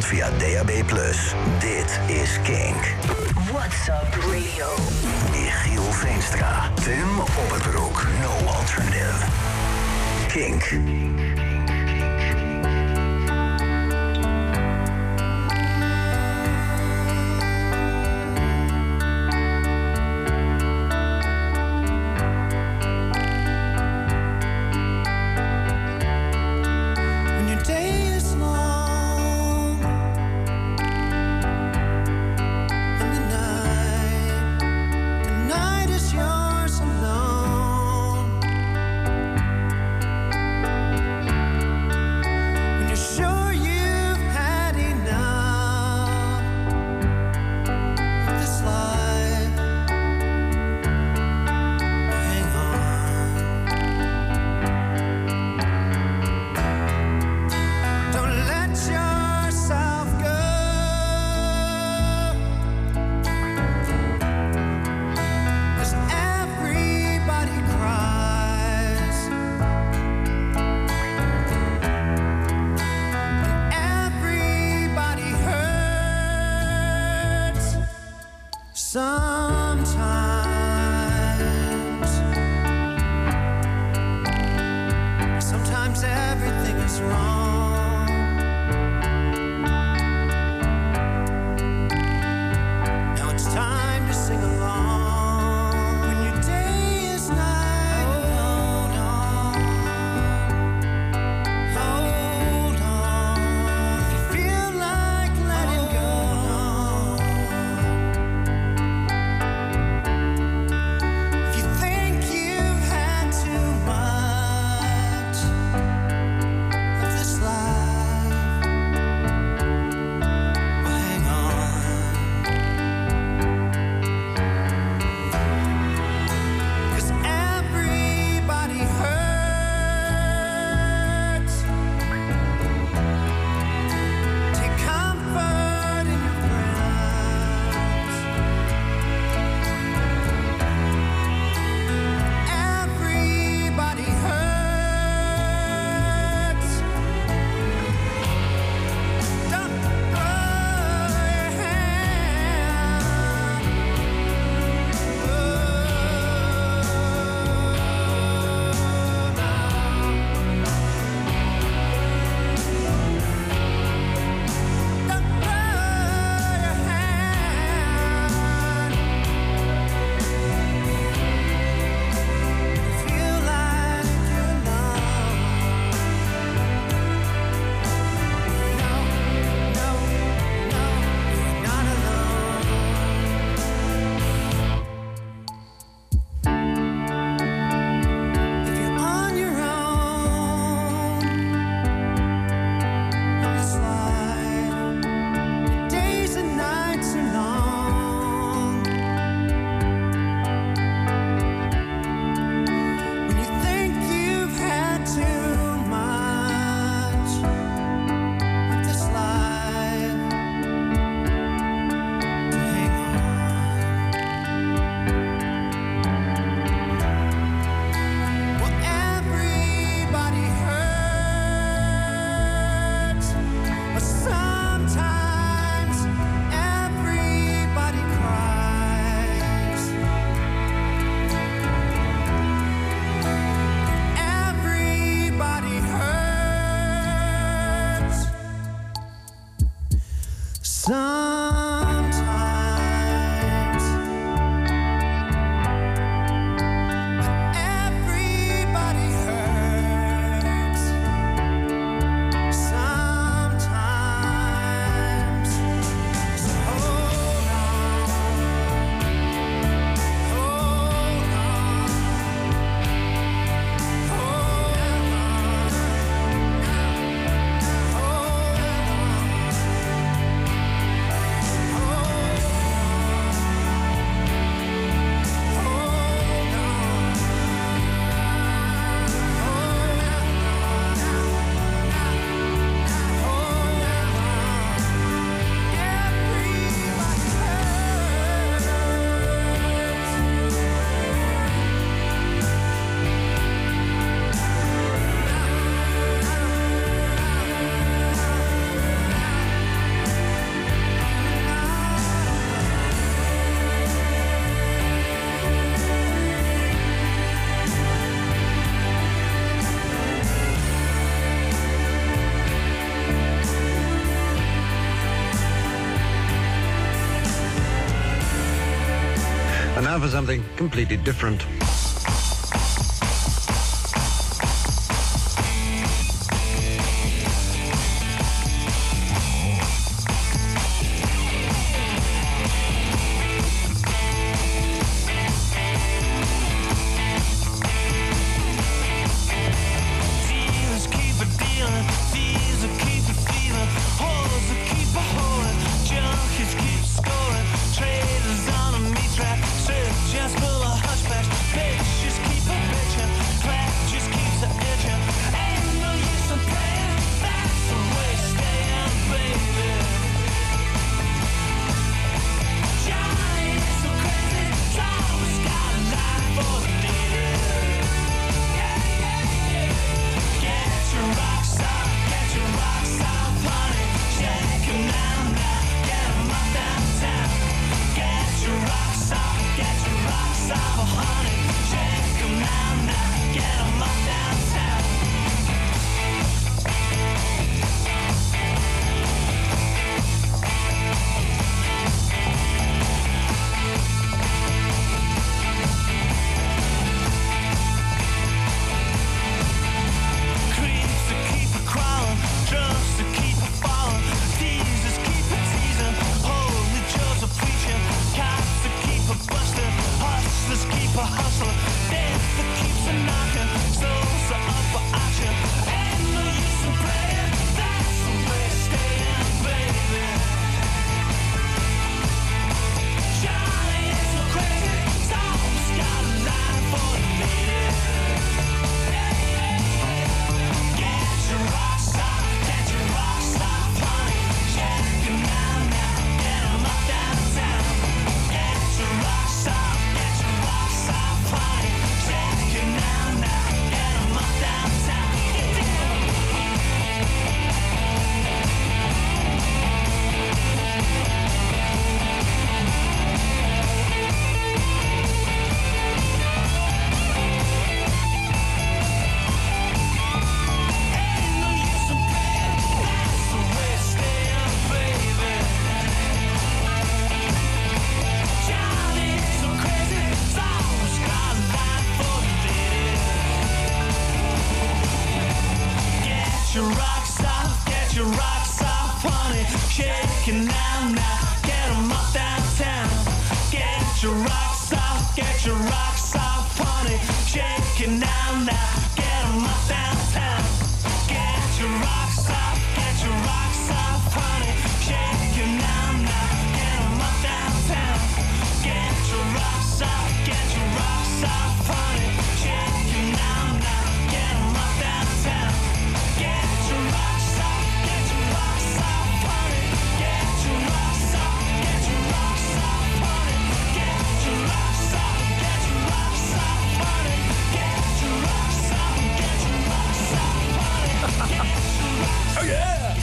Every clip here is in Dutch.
Via DAB+. Dit is Kink. What's up, Rio? Michiel Veenstra. Tim Opperbroek. No alternative. Kink. For something completely different.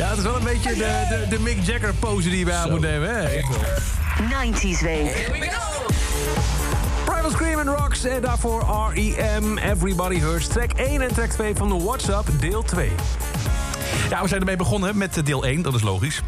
Ja, het is wel een beetje de, de, de Mick Jagger pose die je bij aan moet nemen. Hè? Echt wel. 90s week. Primal Scream and Rocks en daarvoor R.E.M. Everybody Hurts. Track 1 en track 2 van de WhatsApp, deel 2. Ja, we zijn ermee begonnen met eh, deel 1, dat is logisch.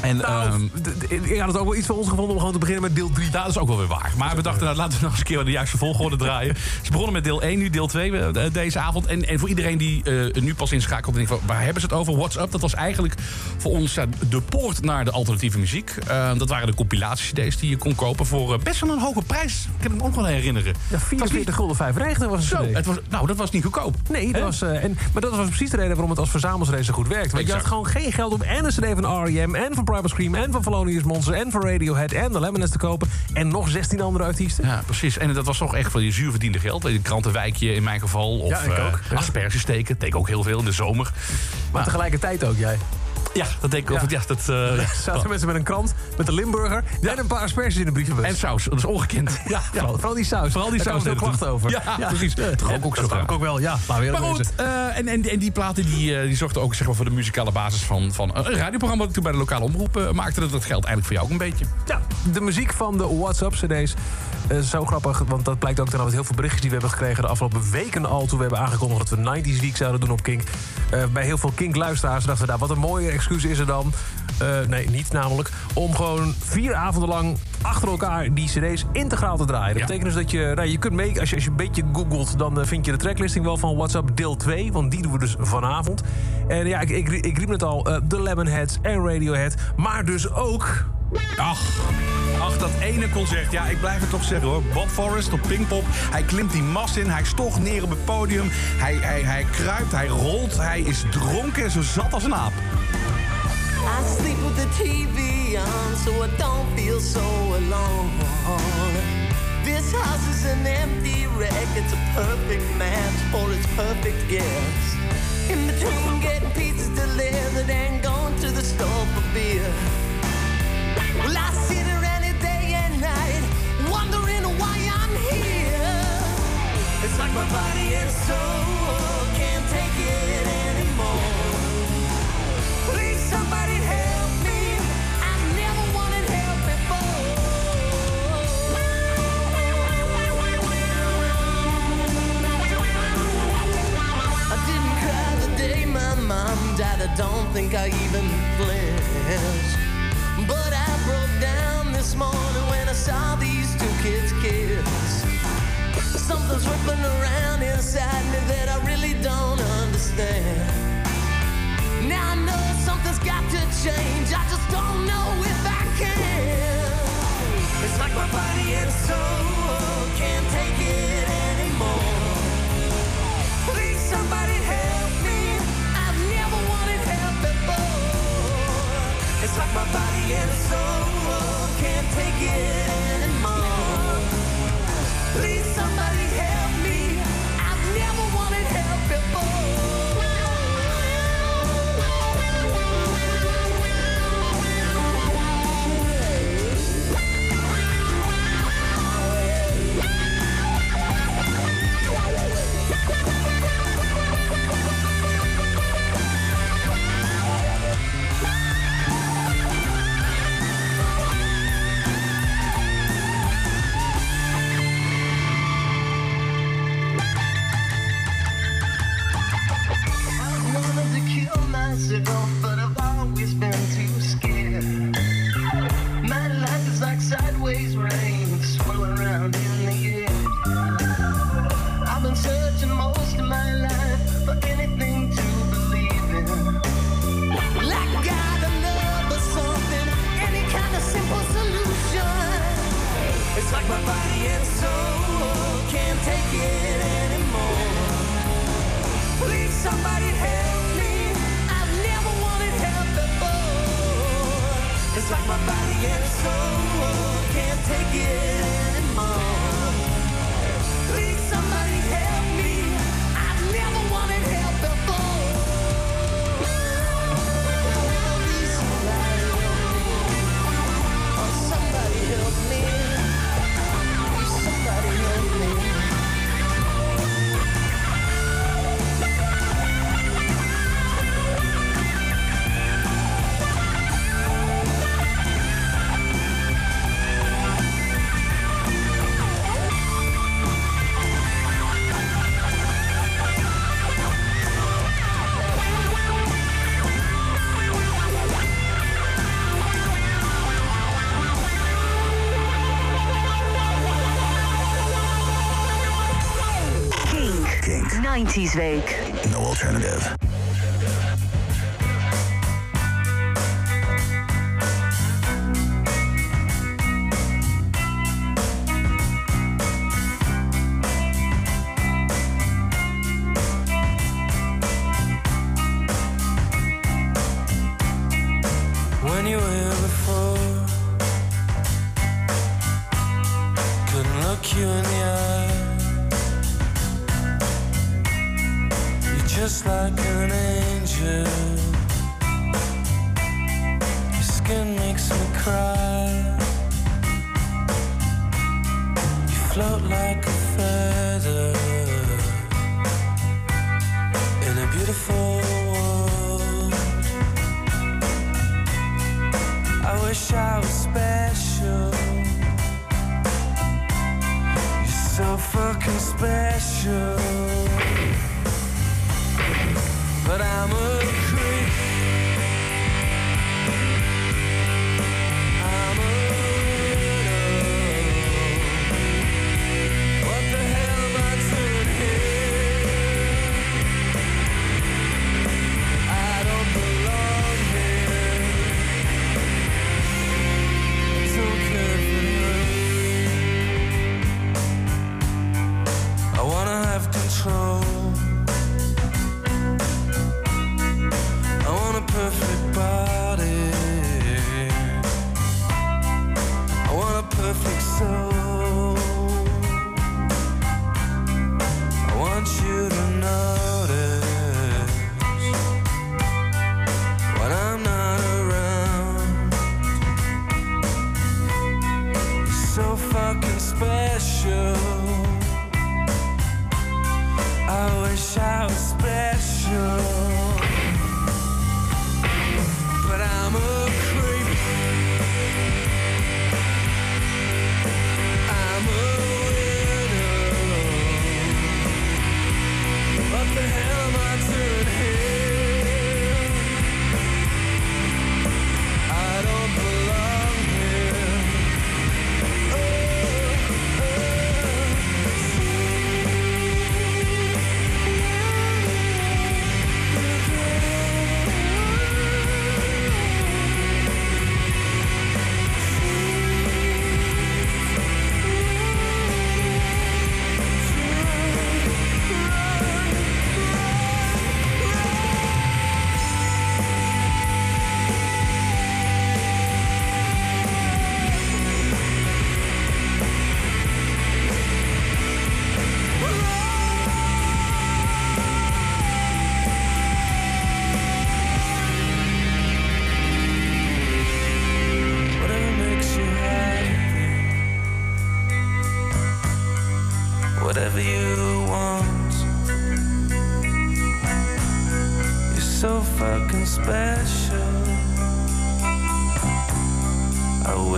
En Nou, d- ik had het ook wel iets voor ons gevonden om gewoon te beginnen met deel 3. dat is ook wel weer waar. Maar we dachten, nou, laten we nog eens een keer de juiste volgorde draaien. Ze begonnen met deel 1, nu deel 2 eh, deze avond. En, en voor iedereen die eh, nu pas inschakelt en denkt, van, waar hebben ze het over? What's Up? Dat was eigenlijk voor ons ja, de poort naar de alternatieve muziek. Eh, dat waren de compilatie-cd's die je kon kopen voor eh, best wel een hoge prijs. Ik kan me ook wel herinneren. Ja, Het was niet- 44 gulden 95 was het. Zo, het was, nou, dat was niet goedkoop. Nee, dat was, eh, en, maar dat was precies de reden waarom het als verzamelsrace zo goed werkt. Want je had gewoon geen geld om en een cd van R.E.M. en van Primal Scream en van Thelonious Monster en van Radiohead en de Lemonheads te kopen. En nog 16 andere artiesten. Ja, precies. En dat was toch echt voor je zuur verdiende geld. Een krantenwijkje in mijn geval. Of Ja, ik eh, ook. Ja. asperges steken. Ik ook heel veel in de zomer. Maar tegelijkertijd ook jij. Ja, dat deed ik. Ja. Of, ja, dat, Er zaten mensen met een krant, met de Limburger. Die hadden een paar asperges in de brievenbus. En saus, dat is ongekend. ja, vooral, vooral die saus. Vooral die Daar saus. kwamen veel klachten over. Ja, precies. Toch ook, ook zo dat ook wel, ja. Eerlijk Maar goed, eh, en, en, en die platen die, eh, die zorgden ook zeg maar, voor de muzikale basis van, van een radioprogramma... dat ik toen bij de lokale omroep eh, maakte. Dat, dat geldt eigenlijk voor jou ook een beetje. Ja, de muziek van de WhatsApp-cd's. zo grappig, want dat blijkt ook dan uit heel veel berichtjes die we hebben gekregen... de afgelopen weken al, toen we hebben aangekondigd dat we 90s Week zouden doen op Kink. Bij heel veel Kink-luisteraars dachten we, nou, wat een mooie excuus is er dan... Eh, nee, niet namelijk. Om gewoon vier avonden lang achter elkaar die cd's integraal te draaien. Dat Ja. betekent dus dat je, nou, je kunt mee, als je, als je een beetje googelt... dan eh, vind je de tracklisting wel van WhatsApp deel 2. Want die doen we dus vanavond. En ja, ik, ik, ik riep het al, eh, The Lemonheads en Radiohead. Maar dus ook... Ach, ach, dat ene concert. Ja, ik blijf het toch zeggen hoor. Bob Forrest op Pinkpop. Hij klimt die mast in. Hij stocht neer op het podium. Hij, hij, hij kruipt, hij rolt. Hij is dronken en zo zat als een aap. I sleep with the TV on so I don't feel so alone. This house is an empty wreck, it's a perfect match for its perfect guest. In between getting pizzas delivered and going to the store for beer. Mom died. I don't think I even flinched. Morning when I saw these two kids kiss. Something's ripping around inside me that I really don't understand. Now I know something's got to change. I just don't know if I can. It's like my body and soul can't take it anymore. Please, somebody help me. I've never wanted help before. It's like my body and soul again. Week. No alternative. when you were here before. Couldn't look you in the eye. Just like an angel. Your skin makes me cry. You float like a feather in a beautiful world. I wish I was special. You're so fucking special. But I'm a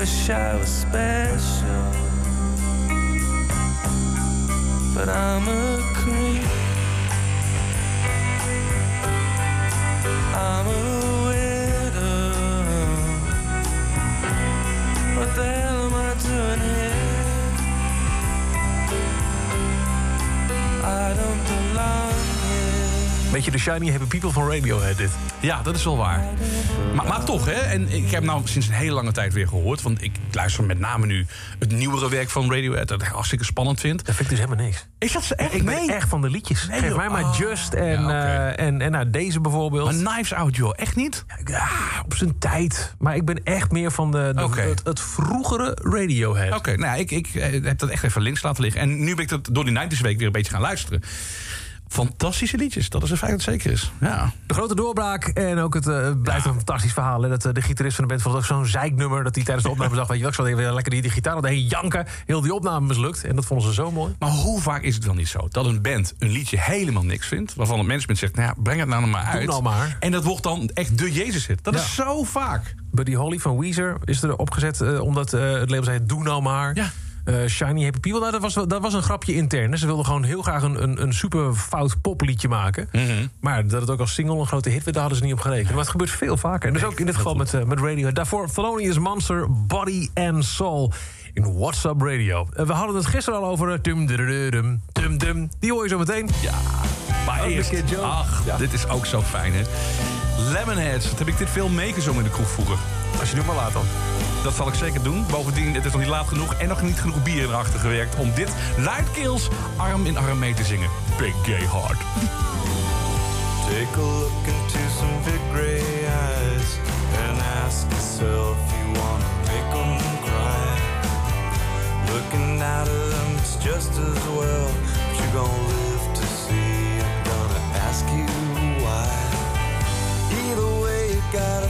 wish I was special, but I'm a creep. I'm a Beetje de shiny happy people van Radiohead dit. Ja, dat is wel waar. Maar, maar toch, hè. En ik heb nou sinds een hele lange tijd weer gehoord. Want ik luister met name nu het nieuwere werk van Radiohead. Dat ik hartstikke spannend vind. Dat vind ik dus helemaal niks. Is dat echt? Ik ben echt van de liedjes. Nee, Geef mij maar Oh. Just en, Ja, eh, en, en nou, deze bijvoorbeeld. Maar Knives Out, joh. Echt niet? Ja, op zijn tijd. Maar ik ben echt meer van de, het, het vroegere Radiohead. Oké, nou ja, ik, ik eh, heb dat echt even links laten liggen. En nu ben ik dat door die 90s week weer een beetje gaan luisteren. Fantastische liedjes, dat is een feit dat zeker is. Ja. De grote doorbraak en ook het eh, blijft een fantastisch verhaal. Hè, dat eh, de gitarist van de band vond ook zo'n zeiknummer... dat hij tijdens de opname zag, weet je wel, ik zal even lekker die, die gitaar de heen janken. Heel die opname mislukt. En dat vonden ze zo mooi. Maar hoe vaak is het wel niet zo dat een band een liedje helemaal niks vindt... waarvan het management zegt, nou ja, breng het nou maar uit. nou maar. En dat wordt dan echt de Jezus hit. Dat Ja. is zo vaak. Buddy Holly van Weezer is er opgezet eh, omdat het label zei: Doe nou maar. Ja. Eh, Shiny Happy People, nou, dat, was, dat was een grapje intern. Ze wilden gewoon heel graag een, een, een super fout popliedje maken. Mhm. Maar dat het ook als single een grote hit werd, daar hadden ze niet op gerekend. Maar het gebeurt veel vaker. En dus ook in dit geval met, eh, met Radio. Daarvoor Thelonious Monster, Body and Soul in What's Up Radio. Eh, we hadden het gisteren al over... tum, dum, tum, tum. Die hoor je zo meteen. Ja, maar eerst... Ach, Ja. dit is ook zo fijn, hè. Lemonheads, wat heb ik dit veel meegezongen in de kroeg vroeger. Als je nu maar laat dan. Dat zal ik zeker doen. Bovendien, het is nog niet laat genoeg en nog niet genoeg bier erachter gewerkt... om dit Lightskills arm in arm mee te zingen. Big Gay Heart. Take a look into some big gray eyes and ask yourself you wanna make them cry. Looking of them, it's just as well. But you're gonna live to see. I'm gonna ask you why. Either way, you got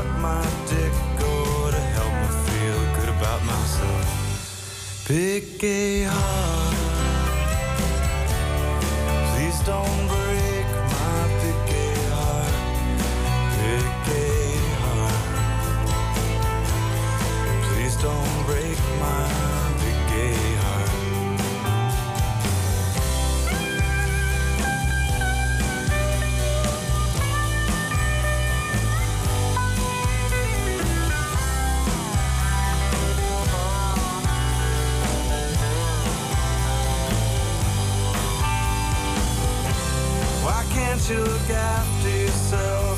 suck my dick or to help me feel good about myself. Big gay heart, please don't Why can't you look after yourself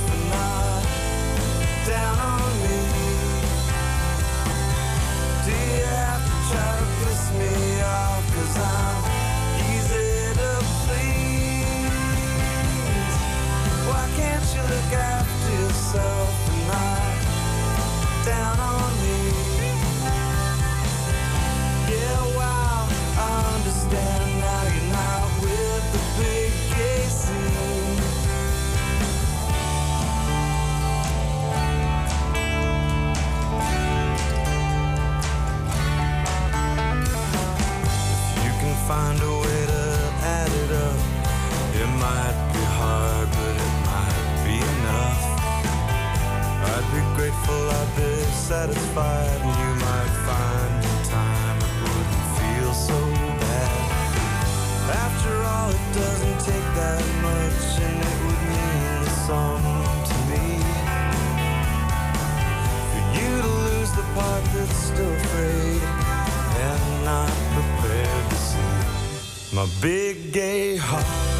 satisfied, and you might find in time it wouldn't feel so bad. After all, it doesn't take that much, and it would mean some to me. For you to lose the part that's still afraid and not prepared to see my big gay heart.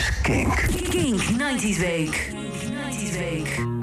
Is Kink. Kink 90s Week. 90s Week.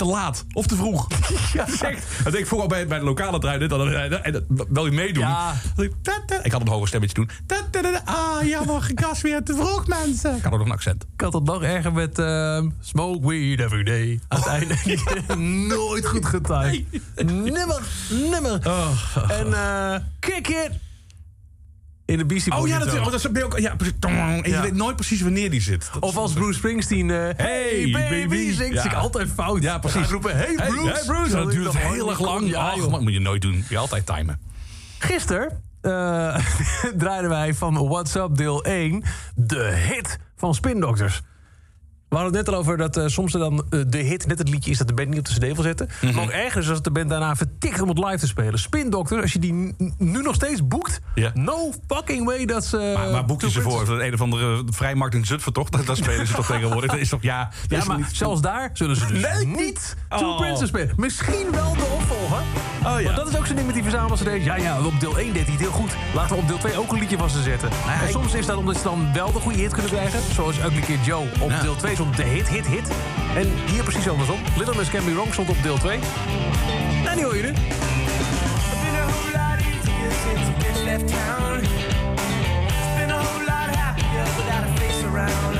Te laat. Of te vroeg. Ja, echt. Dat deed ik vroeger bij, bij de lokale trein. dit, En dat- wil je meedoen? Ja. Ik, had een hoger stemmetje doen. Ah, jammer, gas weer te vroeg, mensen. Ik had ook nog een accent. Ik had het nog erger met ehm, Smoke Weed Every Day. Uiteindelijk nooit goed getimed. Nimmer, nimmer. En eh Kick It. In de Beastie Oh Boys ja, dat, intro. oh, dat is ook. Ja. En je Ja. weet nooit precies wanneer die zit. Dat Of als Bruce Springsteen... eh, hey, baby, zingt. Ja. Ik altijd fout. Ja, precies. Roepen, hey Bruce. Hey, Bruce. Dat duurt heel oh, erg lang. Ja, man, moet je nooit doen. Je altijd timen. Gisteren eh, draaiden wij van What's Up deel 1 de hit van Spin Doctors. We hadden het net al over dat eh, soms er dan eh, de hit net het liedje is dat de band niet op de cd wil zetten. Mhm. Maar ook ergens als de band daarna vertikt om het live te spelen. Spin Doctor, als je die nu nog steeds boekt, no fucking way dat ze. Maar, maar boek je ze voor? Dat een of andere vrijmarkt in Zutphen, toch? Dat, dat spelen ze toch tegenwoordig? Dat is toch, ja... dat Ja, is maar niet- zelfs daar zullen ze dus Nee. niet Two Oh. Princes spelen. Misschien wel de opvolger. Oh, ja. Want dat is ook zo'n ding met die verzamels. Ja, ja, op deel 1 deed hij het heel goed. Laten we op deel 2 ook een liedje van ze zetten. Nou en soms is dat omdat ze dan wel de goede hit kunnen krijgen. Zoals Ugly Kid Joe op deel 2 stond de hit, hit, hit. En hier precies andersom. Little Miss Can Be Wrong stond op deel 2. Nou, die hoor je nu. left town. It's been a whole lot happier without a face around.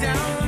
down.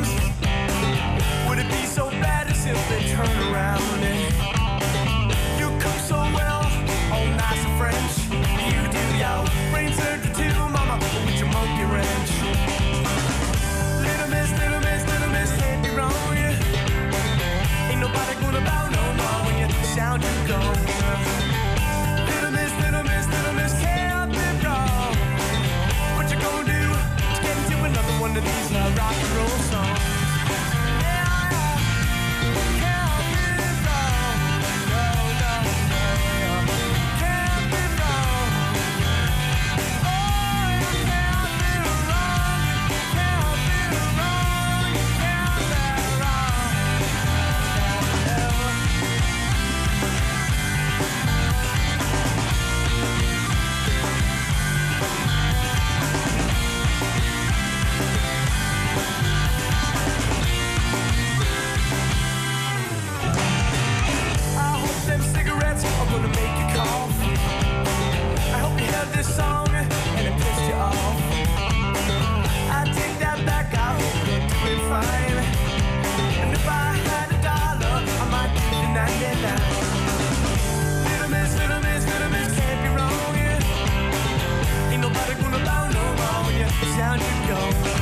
Sound you go.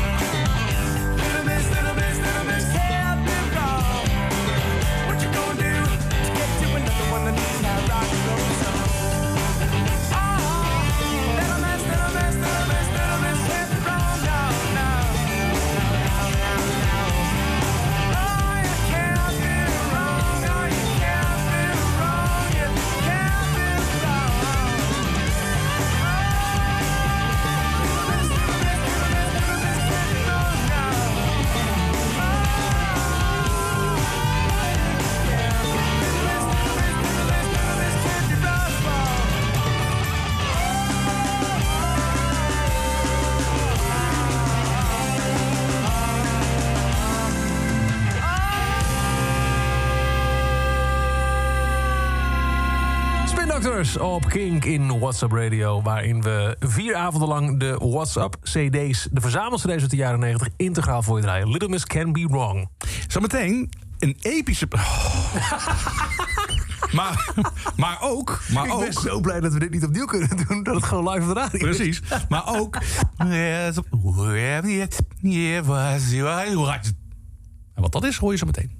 Op Kink in WhatsApp Radio. Waarin we vier avonden lang de WhatsApp CD's, de verzamel-CD's uit de jaren 90, integraal voor je draaien. Little Miss Can Be Wrong. Zometeen een epische... maar, maar ook... Maar Ik ben ook zo blij dat we dit niet opnieuw kunnen doen. Dat het gewoon live op de radio is. Precies. Maar ook. En wat dat is, hoor je zo meteen.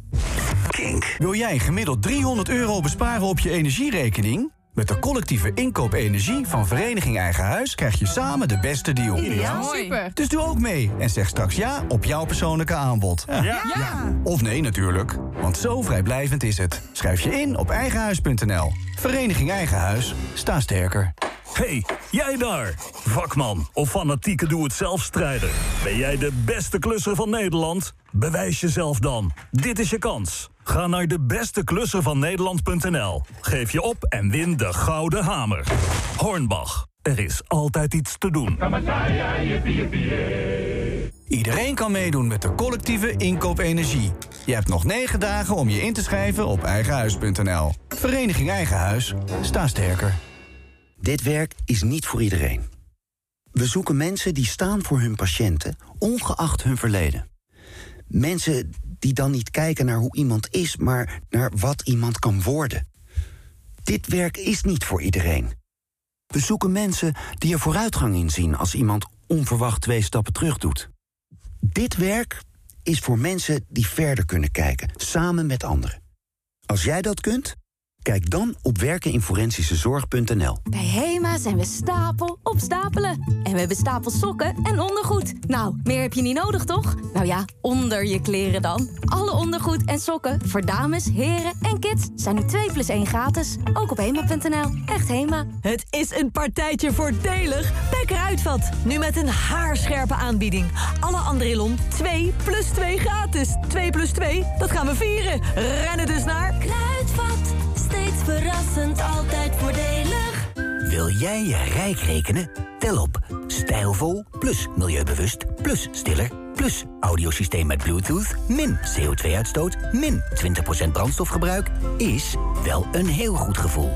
Kink. Wil jij gemiddeld 300 euro besparen op je energierekening? Met de collectieve inkoop energie van Vereniging Eigen Huis krijg je samen de beste deal. Super. Dus doe ook mee en zeg straks ja op jouw persoonlijke aanbod. Ja. Of nee natuurlijk, want zo vrijblijvend is het. Schrijf je in op eigenhuis.nl. Vereniging Eigen Huis, sta sterker. Hey, jij daar! Vakman of fanatieke doe-het-zelf-strijder. Ben jij de beste klusser van Nederland? Bewijs jezelf dan. Dit is je kans. Ga naar de besteklusser van Nederland.nl. Geef je op en win de Gouden Hamer. Hornbach. Er is altijd iets te doen. Iedereen kan meedoen met de collectieve inkoop energie. Je hebt nog negen dagen om je in te schrijven op eigenhuis.nl. Vereniging Eigen Huis. Sta sterker. Dit werk is niet voor iedereen. We zoeken mensen die staan voor hun patiënten, ongeacht hun verleden. Mensen die dan niet kijken naar hoe iemand is, maar naar wat iemand kan worden. Dit werk is niet voor iedereen. We zoeken mensen die er vooruitgang in zien als iemand onverwacht twee stappen terug doet. Dit werk is voor mensen die verder kunnen kijken, samen met anderen. Als jij dat kunt, kijk dan op werkeninforensische-zorg.nl. Bij HEMA zijn we stapel op stapelen. En we hebben stapels sokken en ondergoed. Nou, meer heb je niet nodig, toch? Nou ja, onder je kleren dan. Alle ondergoed en sokken voor dames, heren en kids zijn nu 2 plus 1 gratis. Ook op HEMA.nl. Echt HEMA. Het is een partijtje voordelig bij Kruidvat. Nu met een haarscherpe aanbieding. Alle Andrilon 2 plus 2 gratis. 2 plus 2, dat gaan we vieren. Rennen dus naar... Kruidvat, verrassend, altijd voordelig. Wil jij je rijk rekenen? Tel op. Stijlvol plus milieubewust plus stiller plus audiosysteem met Bluetooth min CO2-uitstoot min 20% brandstofgebruik is wel een heel goed gevoel.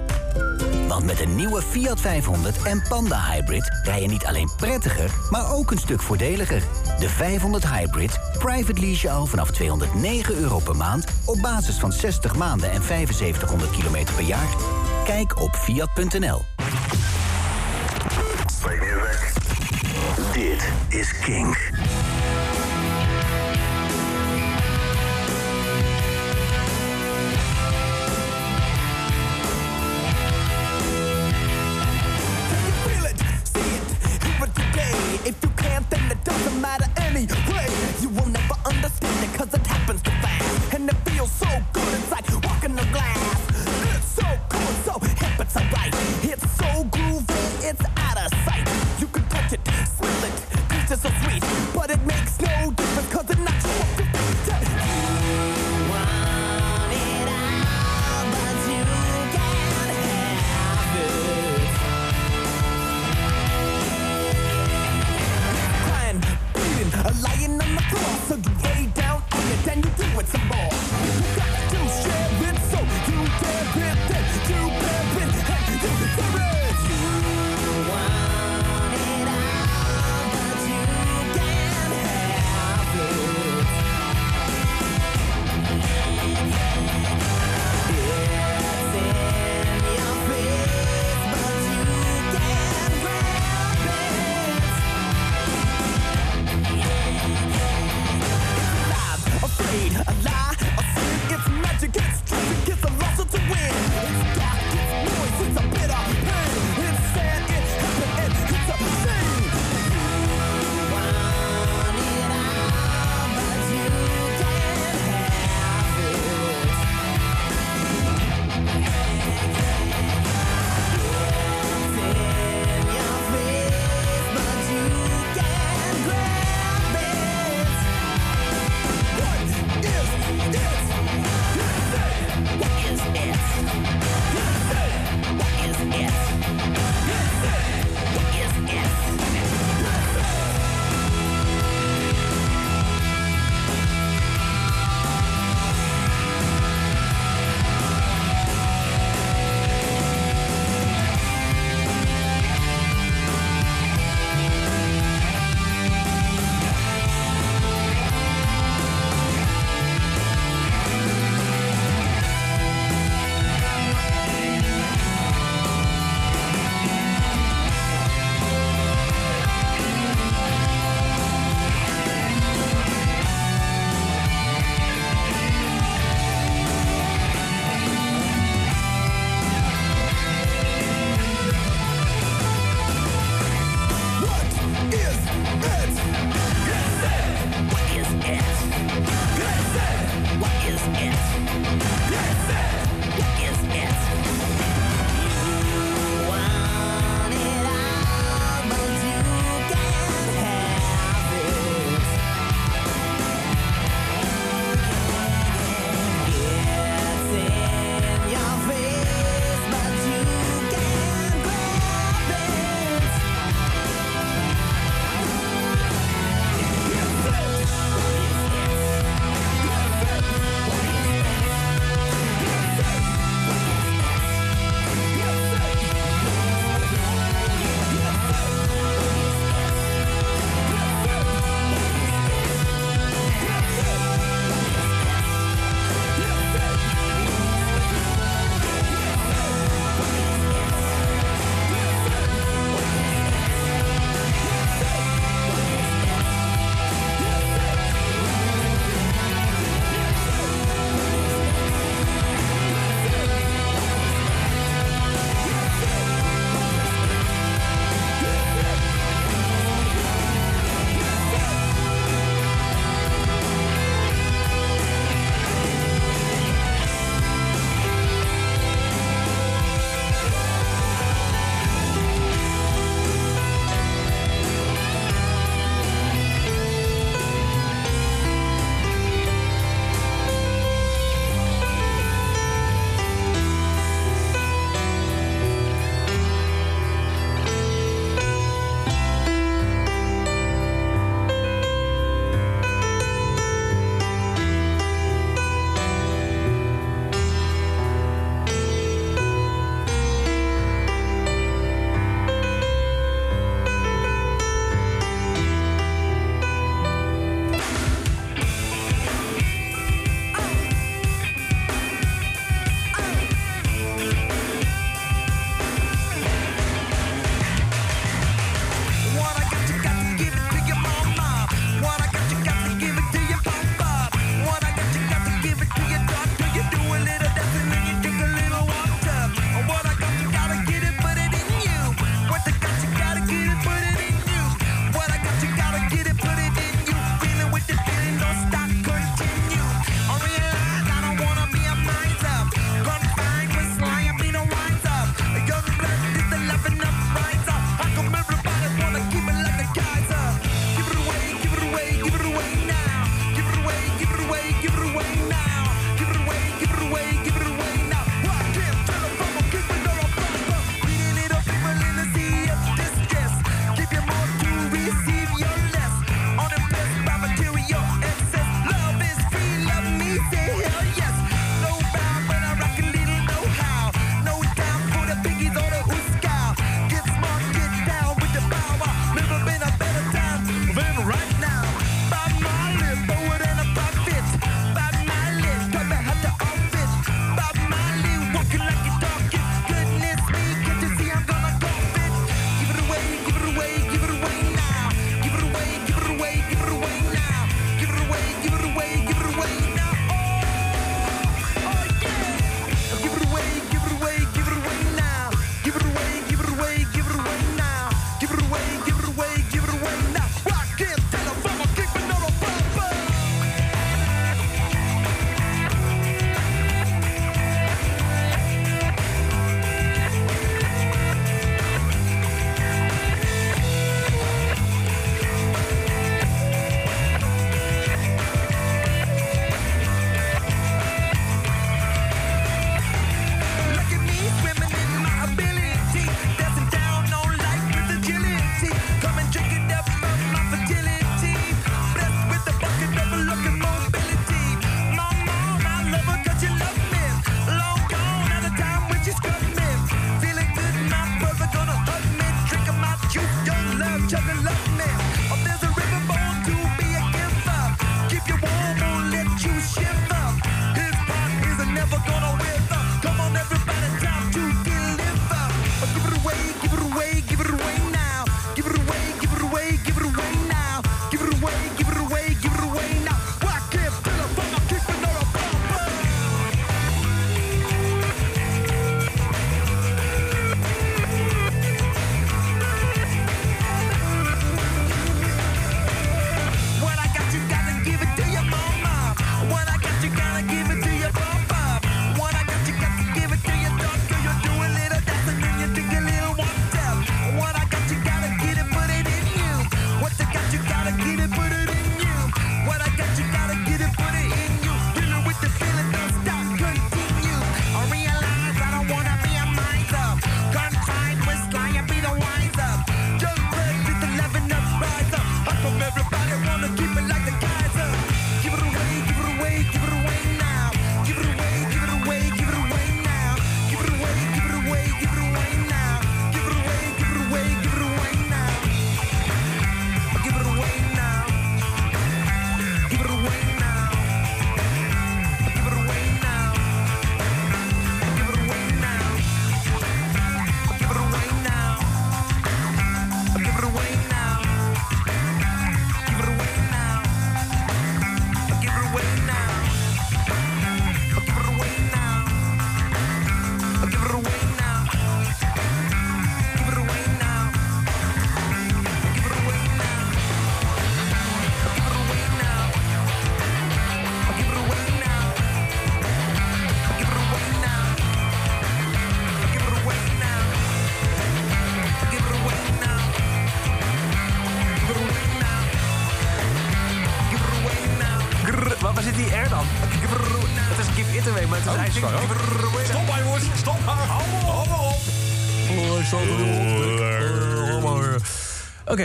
Want met een nieuwe Fiat 500 en Panda Hybrid rij je niet alleen prettiger, maar ook een stuk voordeliger. De 500 Hybrid, private lease al vanaf 209 euro per maand op basis van 60 maanden en 7500 kilometer per jaar. Kijk op fiat.nl. Dit is Kink.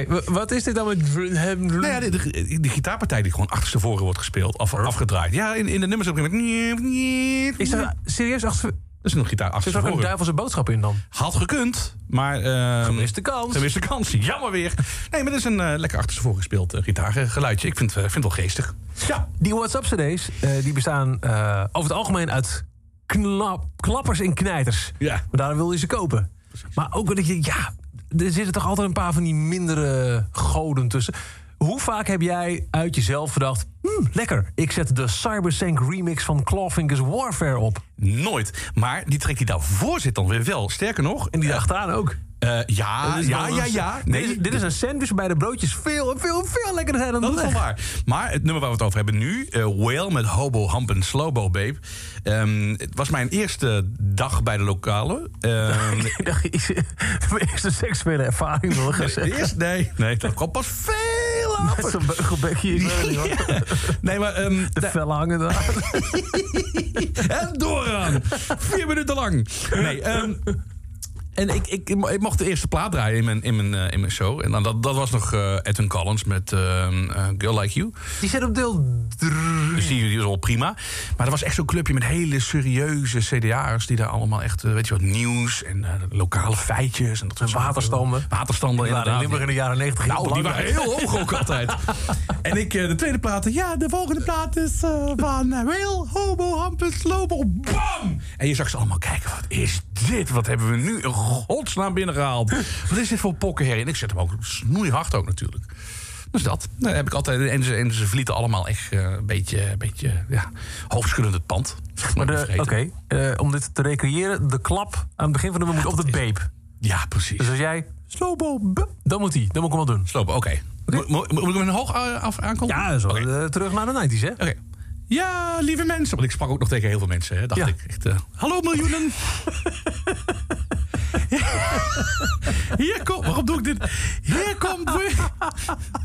Oké, wat is dit dan met... Nou ja, de, de, de gitaarpartij die gewoon achterstevoren wordt gespeeld, af, afgedraaid. Ja, in, in de nummers op een gegeven moment... Is dat serieus achter... Dat is een gitaar Zit er ook een duivelse boodschap in dan? Had gekund, maar... ehm, Gemiste kans. Gemiste kans, jammer weer. Nee, maar dat is een eh, lekker achterstevoren gespeeld eh, gitaargeluidje. Ik vind, eh, vind het wel geestig. Ja. Die WhatsApp-cd's eh, die bestaan over het algemeen uit knap, klappers en knijters. Ja. Maar daarom wil je ze kopen. Maar ook dat je, ja, er zitten toch altijd een paar van die mindere goden tussen. Hoe vaak heb jij uit jezelf gedacht... "Hmm, lekker, ik zet de Cybersync remix van Clawfingers Warfare op. Nooit. Maar die track die daarvoor zit dan weer wel. Sterker nog... En die achteraan ook. eh, ja, ja, ja, ja. Dit is, dit is een sandwich waarbij de broodjes veel, veel, veel lekkerder zijn dan Dat de is wel waar. Maar het nummer waar we het over hebben nu, eh Whale met Hobo Hump en Slowbo Babe. Ehm, het was mijn eerste dag bij de lokale. Ik dacht, ik- mijn eerste seksuele ervaring wil ik zeggen. nee, nee, dat kwam pas veel later. Met zo'n beugelbekje. niet hoor. Nee, maar... ehm, De vellen hangen daar. en doorgaan. Vier minuten lang. Nee, ehm, en ik, ik, ik mocht de eerste plaat draaien in mijn, in mijn, eh, in mijn show. En dan, dat, dat was nog eh Edwin Collins met ehm, eh, Girl Like You. Die zit op deel Dus die, die was wel prima. Maar er was echt zo'n clubje met hele serieuze CDA'ers... die daar allemaal echt, weet je wat, nieuws en lokale feitjes... en dat soort waterstanden. Waterstanden, Die waren in. Limburg in de jaren 90 heel Nou, die waren heel hoog ook altijd. en ik, de tweede plaat, ja, de volgende plaat is van uh, Whale, Hobo, Hampus, Lobo, bam! En je zag ze allemaal kijken, wat is dit? Wat hebben we nu in godsnaam binnengehaald? Wat is dit voor pokkenherrie? En ik zet hem ook snoeihard ook natuurlijk. Dus dat. Dan heb ik altijd, en ze, en ze verlieten allemaal echt eh, een beetje, een beetje ja, hoofdschuddend het pand. Oké, eh, om dit te recreëren, de klap aan het begin van de nummer moet op de beep. Ja, precies. Dus als jij slowbo, dan moet die, dan moet ik hem wel doen. Slopen, oké. Moet, ik hem een hoog eh, af aankomen? Ja, zo terug naar de 90s, hè? Oké. Ja, lieve mensen. Want ik sprak ook nog tegen heel veel mensen. Hè, dacht Ja. ik. Echt, eh, Hallo miljoenen. Hier komt... Waarom doe ik dit? Hier komt... Is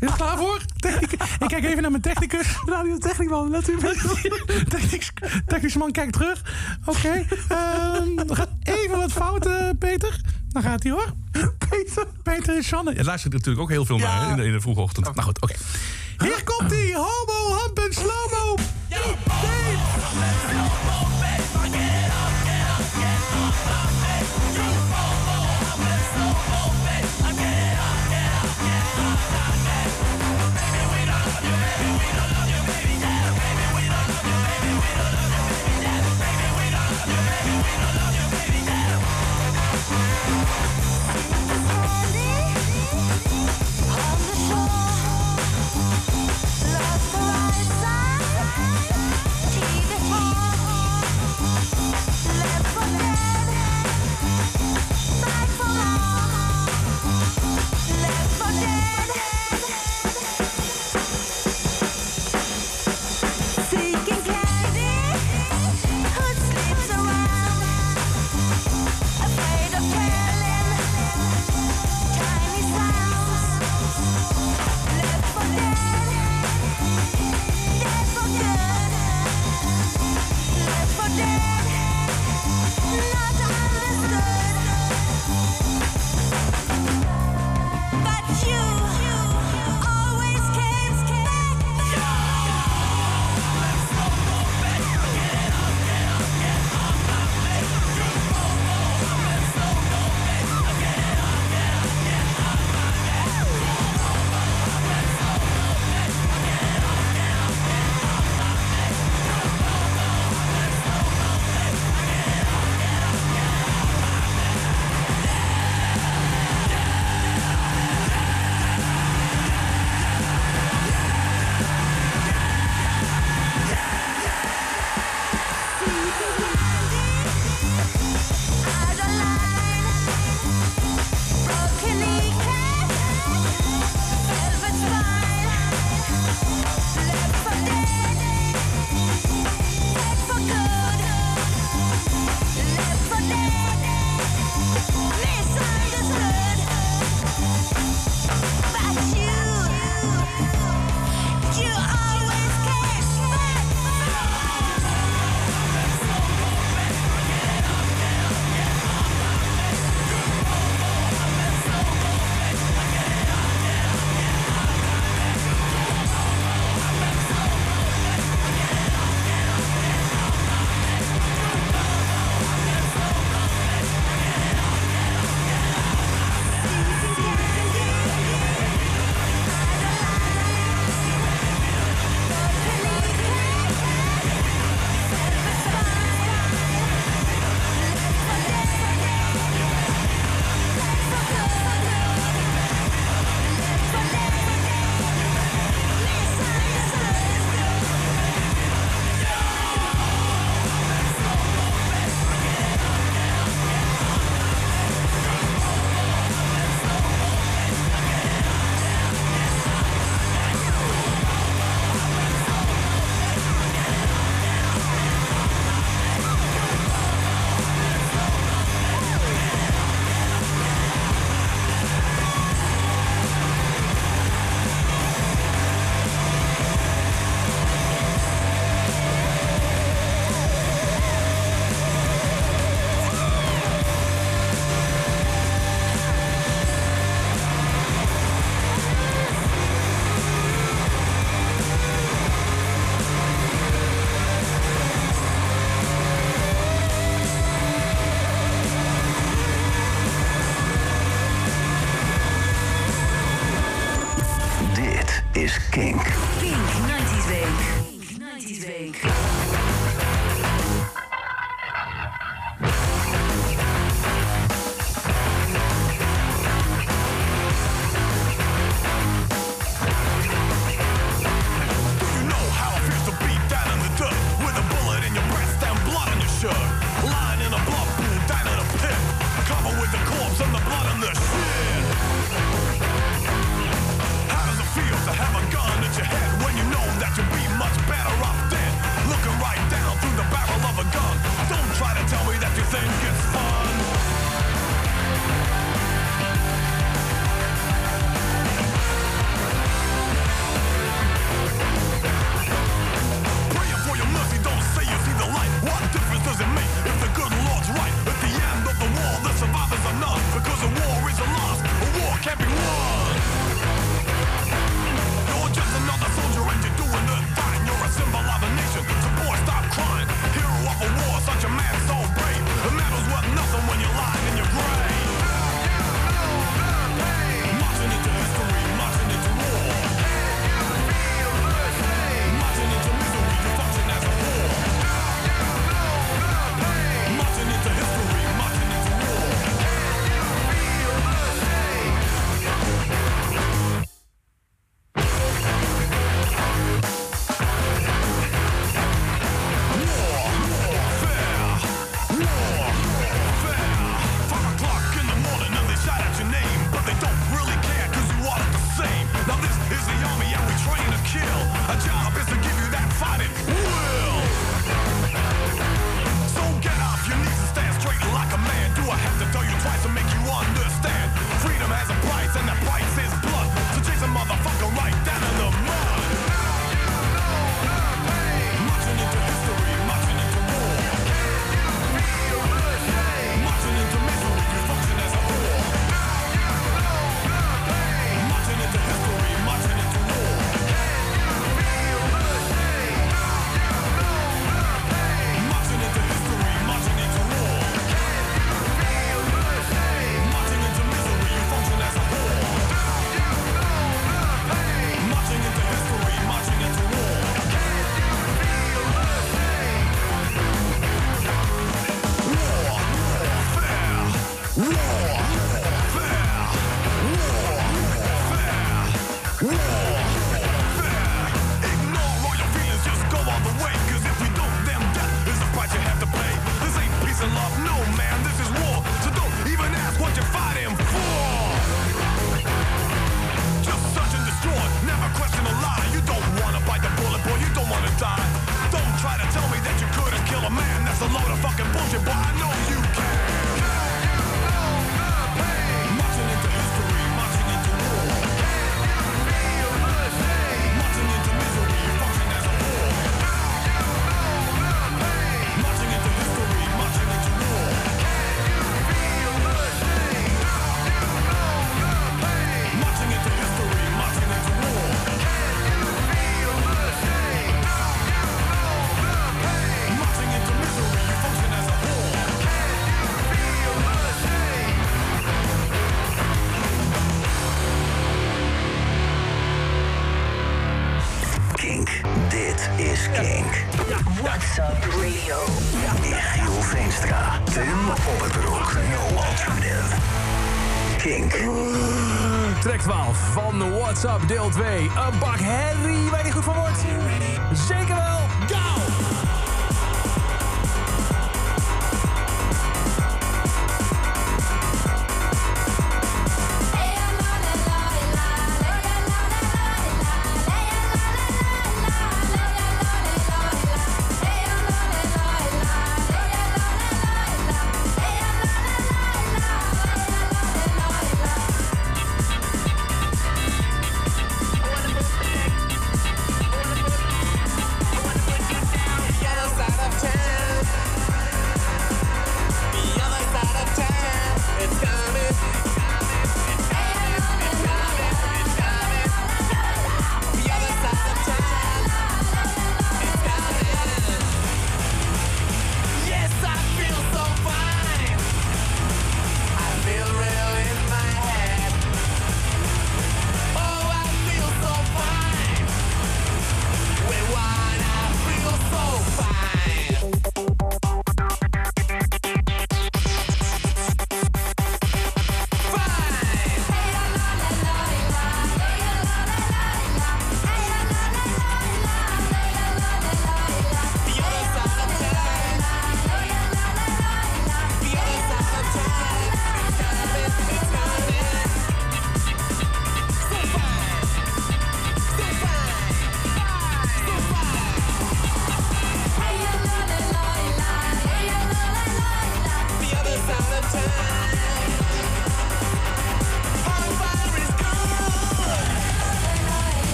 het klaar voor? Technic- ik kijk even naar mijn technicus. Radio Techniekman, natuurlijk. Technisch, technische man kijkt terug. Oké. ehm, er gaat even wat fout, eh, Peter. Dan gaat hij hoor. Peter. Peter en Sanne. Ja, luistert natuurlijk ook heel veel Ja. naar in, de, in de vroege ochtend. Nou goed, oké. Hier komt hij. Hobo, hamp en slowmo. Love the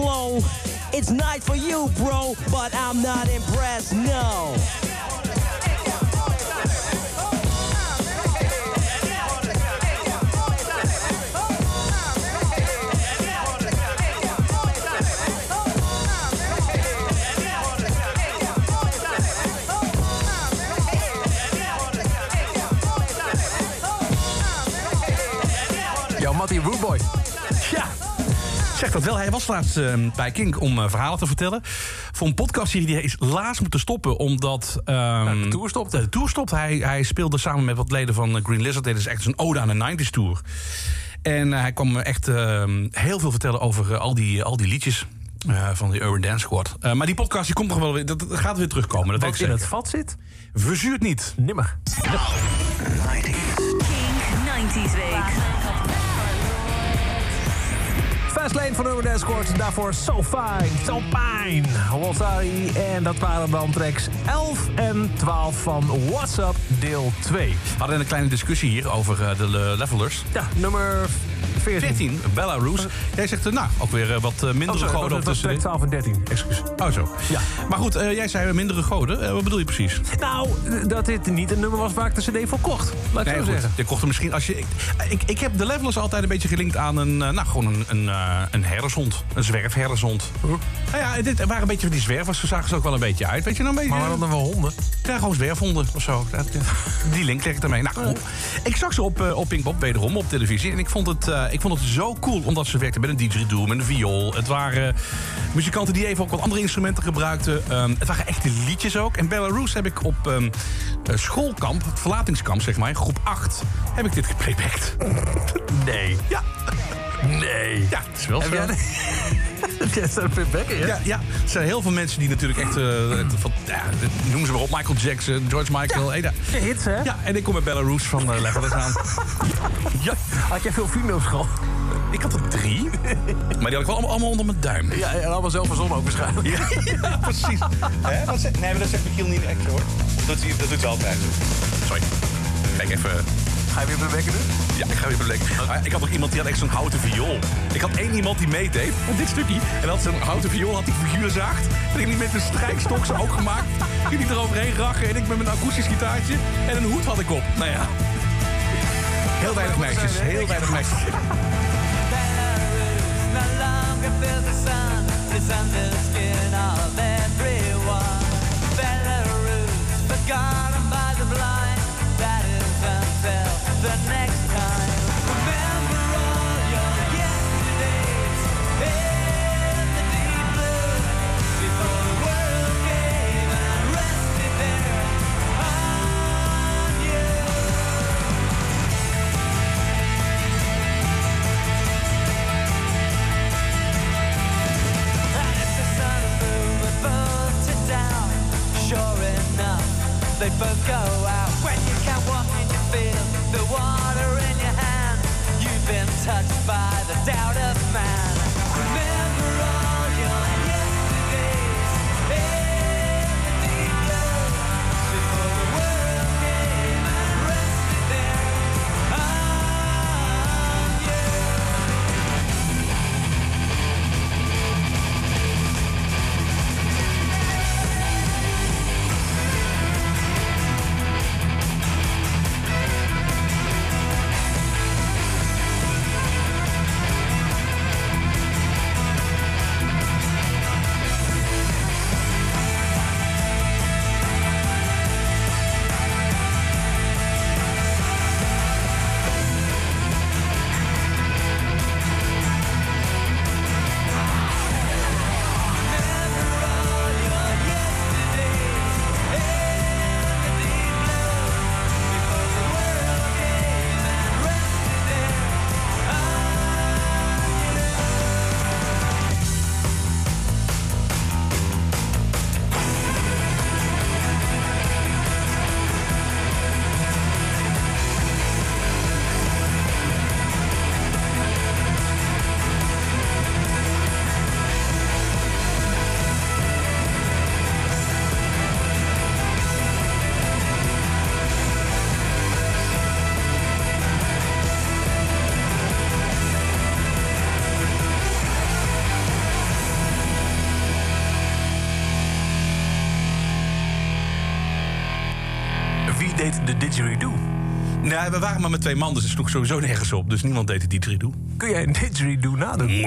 flow. It's nice for you, bro, but I'm not impressed, no. Mattie Rootboy. Ja. Zeg dat wel, hij was laatst eh, bij Kink om eh, verhalen te vertellen. Voor een podcastserie die hij is laatst moeten stoppen, omdat... ehm, de tour stopt. De tour stopt. Hij, hij speelde samen met wat leden van eh, Green Lizard. Dit is echt een ode aan de 90s tour. En eh, hij kwam me echt ehm, heel veel vertellen over al, die, al die liedjes. eh, van de Urban Dance Squad. Eh, maar die podcast die komt nog wel weer. Dat, dat gaat weer terugkomen. Dat weet Wat ik in zeker. het vat zit? Verzuurt niet. Nimmer. Kink 90s Week. Fastlane van Urban Dance Squad. Daarvoor So Fine, So Fine. Walsari. En dat waren dan tracks 11 en 12 van What's Up deel 2. We hadden een kleine discussie hier over eh, de le- levelers. Ja, nummer 14. 14, Belarus. Jij zegt, eh, nou, ook weer eh, wat eh, mindere Oh, sorry, goden dat op was tussen. track 12 en 13. Excuus. Oh, zo. Ja. Maar goed, jij zei mindere goden. Wat bedoel je precies? Nou, dat dit niet een nummer was waar ik de cd voor kocht. Laat ik Nee, zo goed. zeggen. Je kocht er misschien als je. Ik, ik, ik heb de levelers altijd een beetje gelinkt aan een. nou, gewoon een, een, een herdershond. Een zwerfherdershond. Nou ja, dit waren een beetje van die zwervers. Ze zagen ze ook wel een beetje uit. Weet je nou een beetje. Maar waarom dan wel honden? Ja, gewoon zwerfhonden of zo. Die link leg ik ermee. Nou, goed. Ik zag ze op, op Pinkpop, wederom op televisie. En ik vond, het, eh, ik vond het zo cool, omdat ze werkten met een didgeridoo, met een viool. Het waren muzikanten die even ook wat andere instrumenten gebruikten. Ehm, het waren echte liedjes ook. En Belarus heb ik op eh, schoolkamp, het verlatingskamp zeg maar, groep 8, heb ik dit geplaybacked. Nee. Ja. Nee. Ja, het is wel zo. jij Heb jij zo'n playbacken, ja? Ja, ja, er zijn heel veel mensen die natuurlijk echt... eh, van, ja, noem ze maar op, Michael Jackson, George Michael. De hits, hè? Ja, en ik kom met Belarus van uh, aan. ja. Had jij veel vrienden op school? Ik had er drie, maar die had ik wel allemaal, allemaal onder mijn duim. Ja, en allemaal zelf verzonnen ook waarschijnlijk. Ja, ja, precies. Hè, wat nee, maar dat zegt Michiel niet echt hoor. Dat dat doet hij altijd. Sorry. Kijk even. Ga je weer bewekken doen? Ja, ik ga weer bedenken. Maar ik had nog iemand die had echt zo'n houten viool. Ik had één iemand die meedeed met dit stukje. En had zo'n houten viool, had die figuurzaagd. En ik liep met een strijkstok zo ook gemaakt. Ik liep eroverheen rachen en ik met mijn akoestisch gitaartje. En een hoed had ik op. Nou ja. Heel weinig meisjes, heel weinig meisjes. no longer feel the sun is under the skin of everyone. Didgeridoo? Nee, we waren maar met twee man, dus het sloeg sowieso nergens op. Dus niemand deed de didgeridoo. Kun jij een didgeridoo nadoen?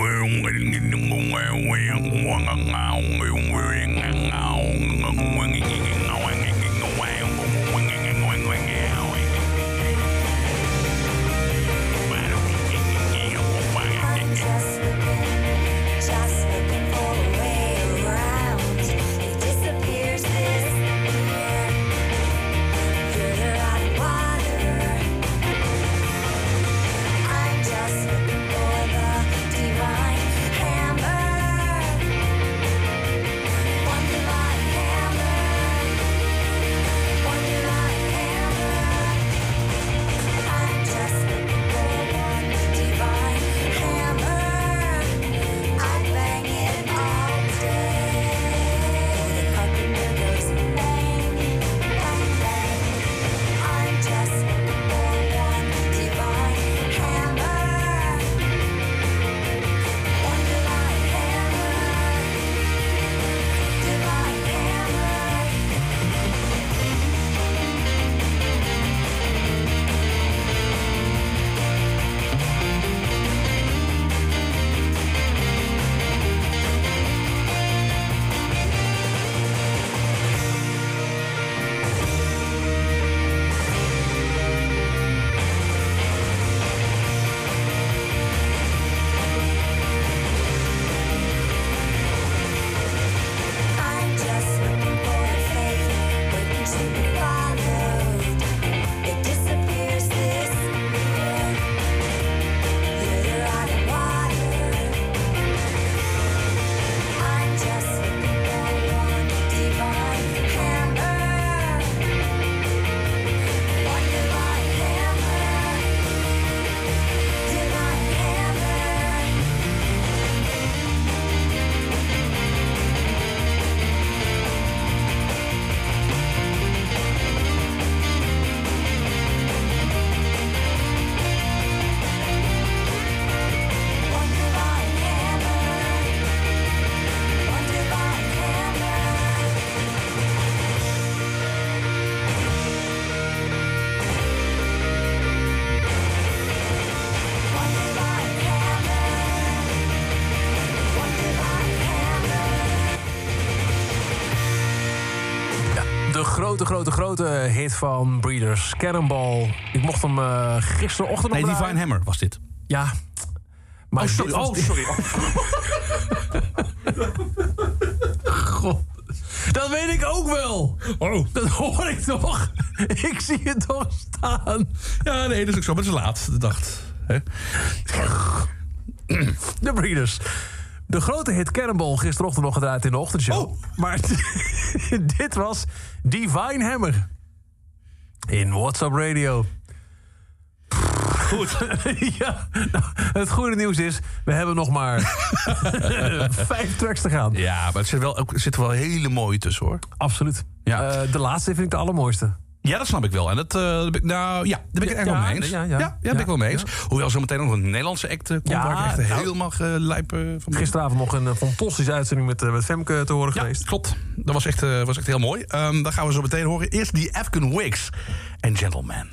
Grote, grote, hit van Breeders, Cannonball. Ik mocht hem eh, gisterochtend Nee, opdraaien. Divine Hammer was dit. Ja. Maar Oh, sorry. was- Oh, sorry. God. Dat weet ik ook wel. Oh. Dat hoor ik toch. Ik zie het toch staan. Ja, nee, dat is ook zo. Maar het is laat, de. Hè? De Breeders. De grote hit Cannonball gisterochtend nog gedraaid in de ochtendshow. Oh. Maar dit was Divine Hammer. In WhatsApp Radio. Goed. ja, nou, het goede nieuws is, we hebben nog maar vijf tracks te gaan. Ja, maar er zitten wel, er zitten wel hele mooie tussen, hoor. Absoluut. Ja. Eh, de laatste vind ik de allermooiste. Ja, dat snap ik wel. En dat, eh, daar ben ik- nou, ja, daar ben ik het echt Ja, wel mee eens. ja, Ja, ja. ben ik wel mee eens. Hoewel zometeen nog een Nederlandse act eh, komt waar ik echt nou, helemaal eh, van ben. Gisteravond nog een fantastische uitzending met, met Femke te horen Ja, geweest. klopt. Dat was echt, was echt heel mooi. Ehm dat gaan we zo meteen horen. Eerst die Afghan Wigs en Gentleman.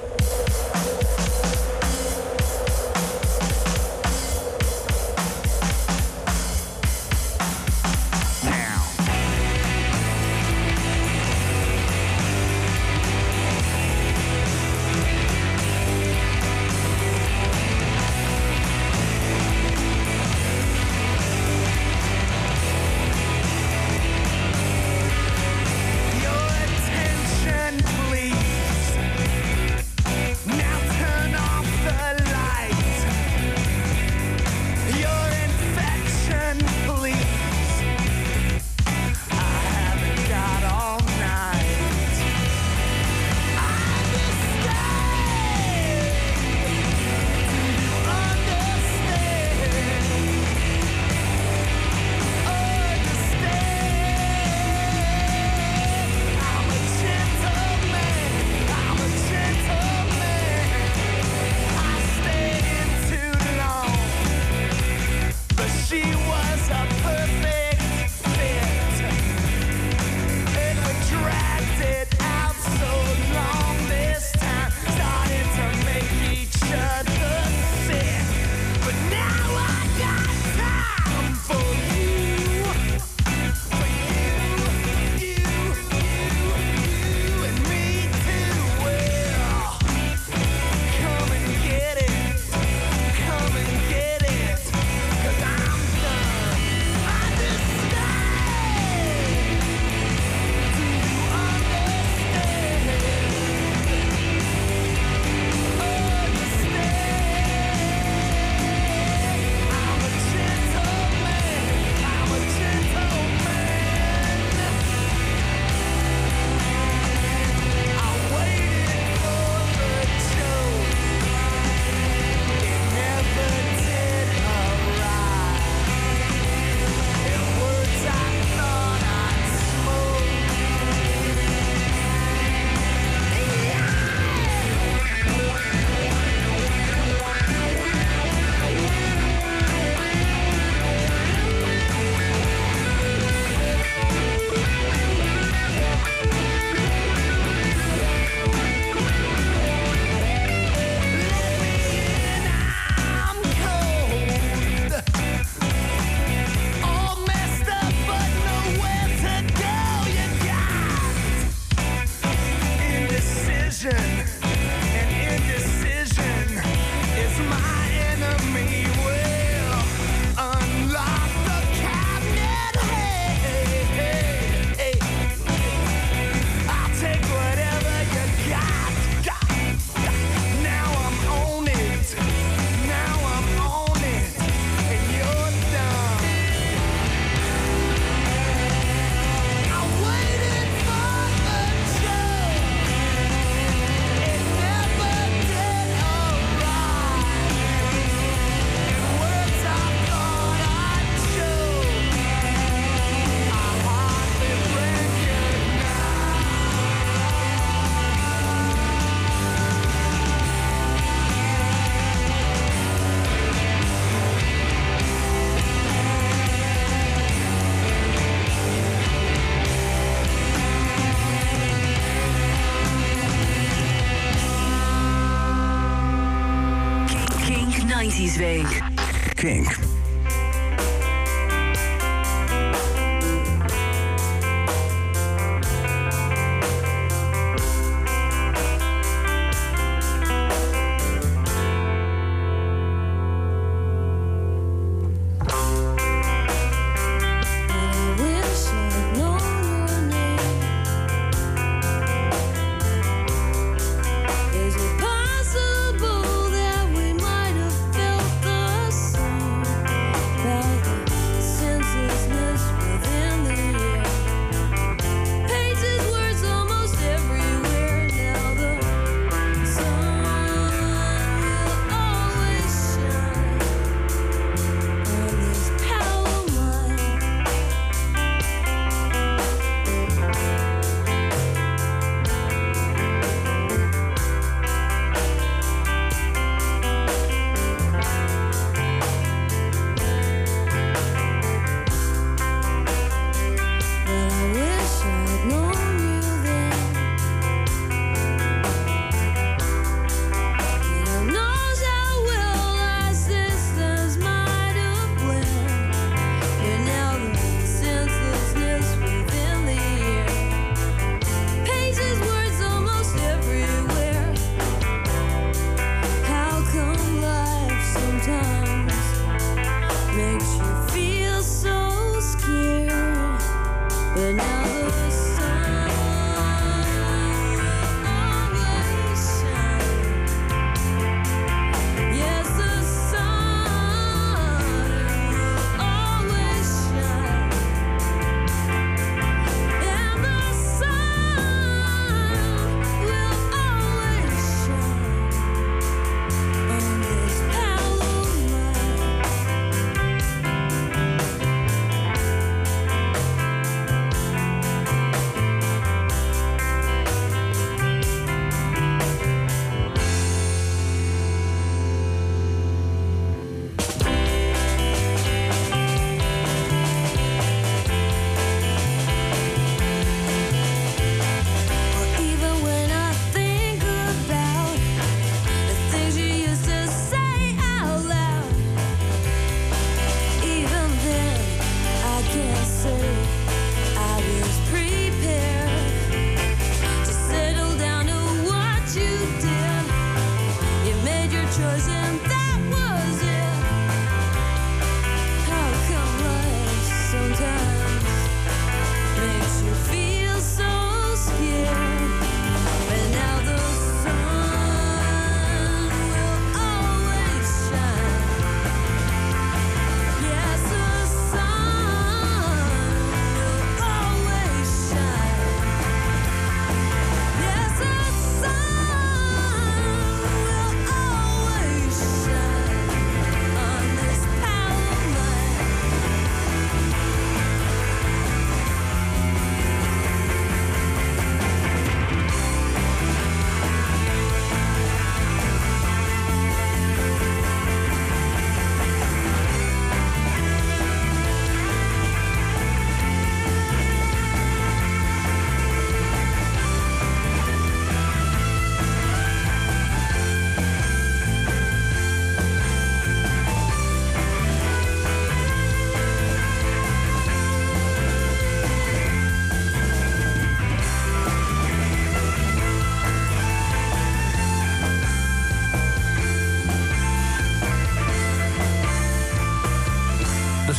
90s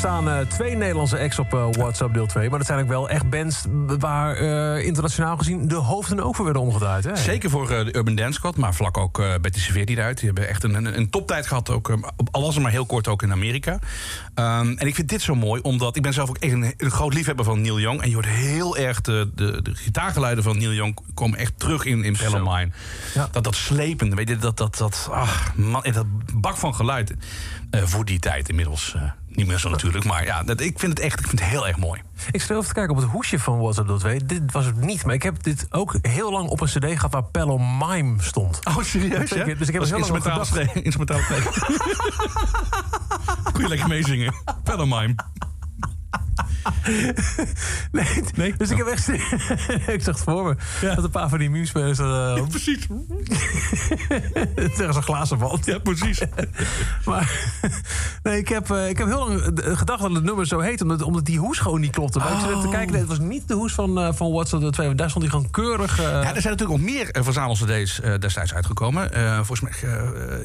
staan eh, twee Nederlandse acts op eh, WhatsApp deel 2. Maar dat zijn ook wel echt bands waar eh, internationaal gezien de hoofden ook voor werden omgedraaid. Hè? Zeker voor de Urban Dance Squad, maar vlak ook eh Betty Severity eruit. Die hebben echt een, een, een toptijd gehad, ook, al was het maar heel kort ook in Amerika. Ehm, en ik vind dit zo mooi, omdat ik ben zelf ook echt een, een groot liefhebber van Neil Young. En je hoort heel erg de, de, de gitaargeluiden van Neil Young komen echt terug in, in Palomine. Dat, dat slepende, weet je, dat, dat, dat, ach, man, dat bak van geluid. voor die tijd inmiddels niet meer zo natuurlijk. Maar ja, dat, ik vind het echt ik vind het heel erg mooi. Ik stel even te kijken op het hoesje van WhatsApp deel 2. Dit was het niet, maar ik heb dit ook heel lang op een cd gehad waar Palomime stond. Oh, serieus? Dus ik, dus ik heb heel lang instrumentaal gedacht. Kun je lekker meezingen. Palomime. nee, Dus ik heb echt... ik zag het voor me. Dat een paar van die meme-spelers... Uh, precies. tegen zo'n glazen band. Ja, precies. maar nee, ik heb, eh, ik heb heel lang eh, gedacht dat het nummer zo heet... omdat, omdat die hoes gewoon niet klopte. Maar ik even te Oh. kijken, het was niet de hoes van, eh van What's Up the 2. want Daar stond hij gewoon keurig... eh, Ja, er zijn natuurlijk nog meer uh, verzamel-cd's uh, destijds uitgekomen. Uh, volgens mij, uh,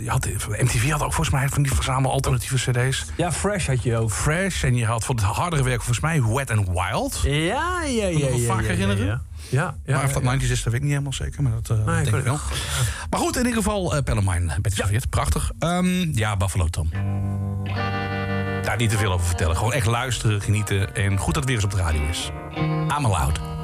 je had, MTV had ook volgens mij van die verzamel-alternatieve cd's. Ja, Fresh had je ook. Fresh. En je had voor het hardere werk volgens mij Wet and Wild. Ja, ja, ja. Me ja, vaak herinneren? Ja, ja. maar of dat ja, 90's is, dat weet ik niet helemaal zeker. Maar dat uh, Nee, denk ik ik wel. Maar goed, in ieder geval uh, Pellemine. Betty. Prachtig. Um, ja, Buffalo Tom. Daar niet te veel over vertellen. Gewoon echt luisteren, genieten. En goed dat het weer eens op de radio is. I'm allowed.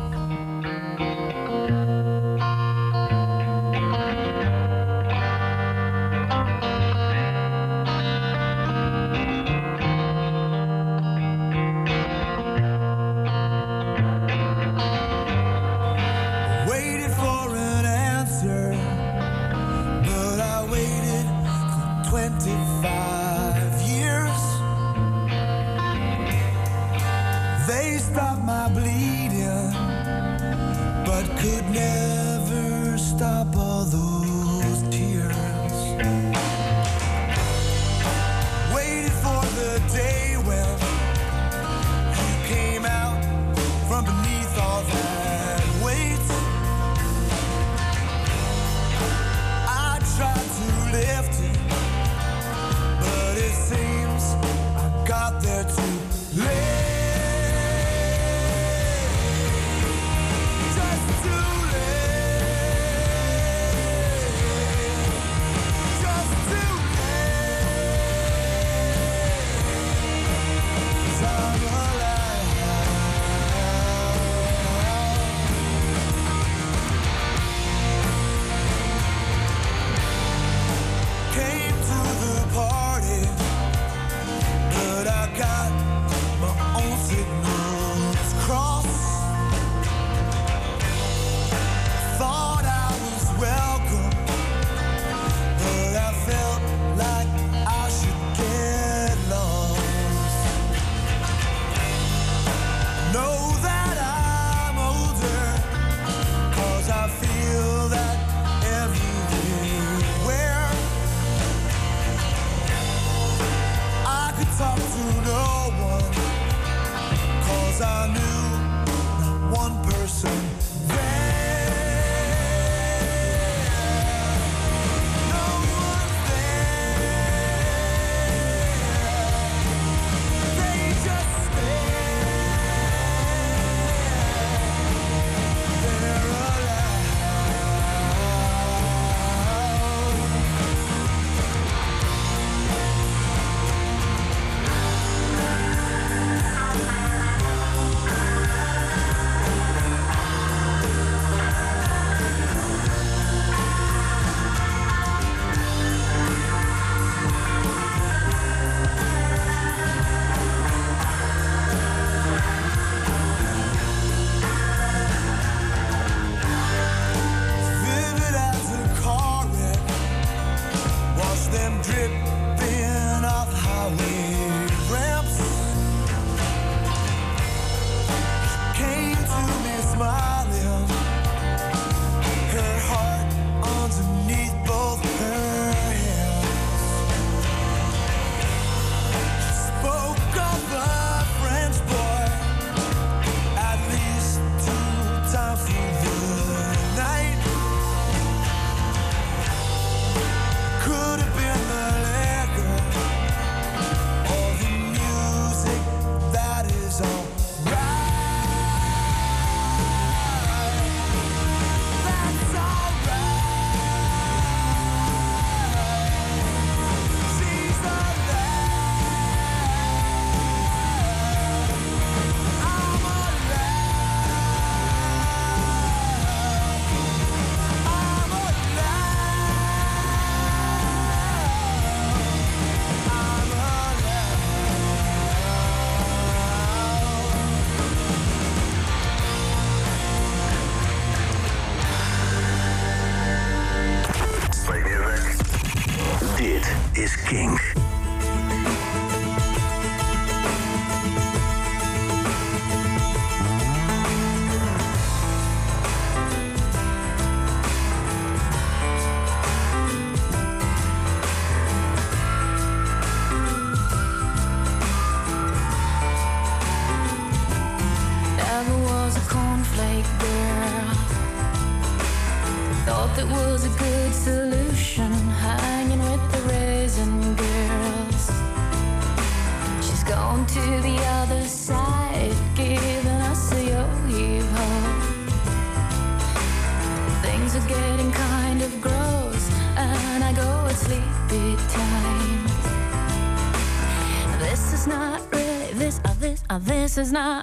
This, is not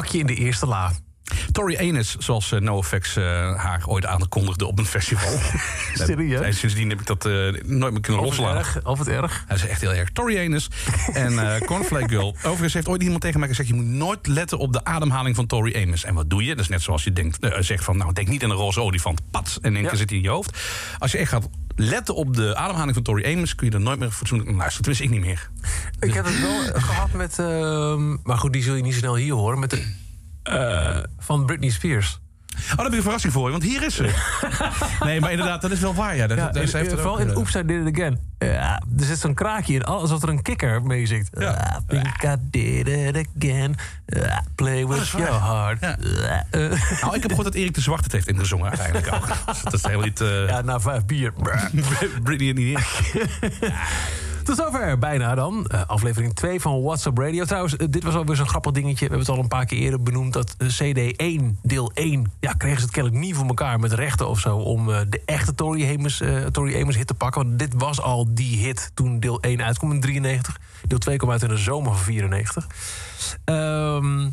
een bakje in de eerste la. Tori Amos, zoals uh, NoFX uh, haar ooit aankondigde op een festival. Serieus? En sindsdien heb ik dat uh, nooit meer kunnen loslaten. of het erg. Hij is echt heel erg. Tori Amos en uh, Cornflake Girl. Overigens heeft ooit iemand tegen mij gezegd... je moet nooit letten op de ademhaling van Tori Amos. En wat doe je? Dat is net zoals je denkt, zegt van... nou, denk niet aan een roze olifant. Pat, en één keer zit hij in je hoofd. Als je echt gaat letten op de ademhaling van Tori Amos... kun je er nooit meer fatsoenlijk naar luisteren. Tenminste, ik niet meer. Ik heb het wel gehad met... ehm, maar goed, die zul je niet snel hier horen. Met de, eh, van Britney Spears. Oh, daar heb ik een verrassing voor je, want hier is ze. nee, maar inderdaad, dat is wel waar. Ja. Dat, Ja, dat, heeft vooral in eh, Oops, I Did It Again. Ja, er zit zo'n kraakje in, alsof er een kikker mee zingt. I think I did it again. Play with is waar. your heart. Ja. Nou, ik heb gehoord dat Erik de Zwart het heeft ingezongen uiteindelijk ook. Dus dat is helemaal niet... eh, Ja, na vijf bier. Britney er niet. Tot zover, bijna dan. Eh, aflevering 2 van WhatsApp Radio. Trouwens, eh, dit was alweer zo'n grappig dingetje. We hebben het al een paar keer eerder benoemd. Dat eh, CD1, deel 1... Ja, kregen ze het kennelijk niet voor elkaar met rechten of zo... om de echte Tori Amos, Tori Amos hit te pakken. Want dit was al die hit toen deel 1 uitkwam in 93. Deel 2 kwam uit in de zomer van 94. Ehm...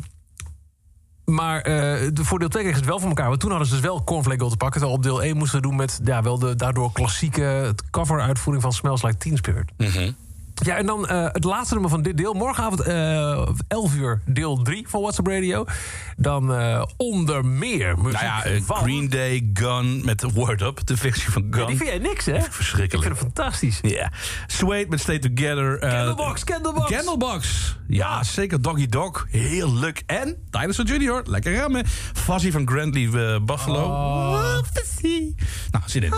Maar eh, de, voor deel 2 kregen ze het wel voor elkaar. Want toen hadden ze dus wel Cornflake Gold te pakken. Terwijl op deel 1 moesten we doen met ja, wel de daardoor klassieke cover-uitvoering van Smells Like Teen Spirit. Ja, en dan eh, het laatste nummer van dit deel. Morgenavond eh 11 uur, deel 3 van WhatsApp Radio. Dan eh, onder meer Nou ja, eh, van... Green Day, Gun met Word Up. De versie van Gun. Ja, die vind jij niks, hè? Verschrikkelijk. Ik vind het fantastisch. Ja. Suede met Stay Together. eh, Candlebox, Candlebox. Candlebox. Ja, zeker. Doggy Dog. Heerlijk. En Dinosaur Junior. Lekker rammen. Fuzzy van Grandly eh, Buffalo. Oh. Fuzzy. Nou, zit in.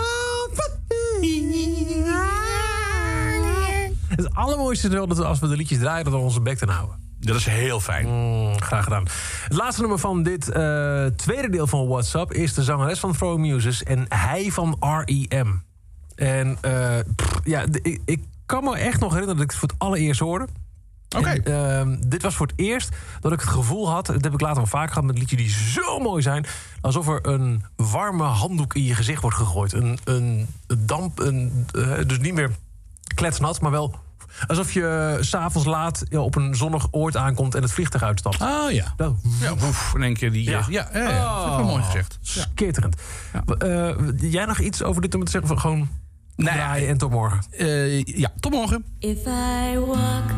Het allermooiste is wel dat als we de liedjes draaien... dat we onze bek te houden. Dat is heel fijn. Mm, graag gedaan. Het laatste nummer van dit eh, tweede deel van WhatsApp... is de zangeres van Throw Muses en hij van R.E.M. En eh, pff, ja, ik, ik kan me echt nog herinneren dat ik het voor het allereerst hoorde. Oké. Ehm, dit was voor het eerst dat ik het gevoel had... dat heb ik later wel vaak gehad met liedjes die zo mooi zijn... alsof er een warme handdoek in je gezicht wordt gegooid. Een, een damp, een, eh, dus niet meer kletsnat, maar wel... alsof je s'avonds laat ja, op een zonnig oord aankomt... en het vliegtuig uitstapt. Ah ja. Dat, Ja, woef, in één keer die... Ja, ja, ja, ja. Dat is wel mooi gezegd. Ja. Skitterend. Eh, jij nog iets over dit om te zeggen? Van gewoon draaien en tot morgen. Eh, ja, tot morgen. If I walk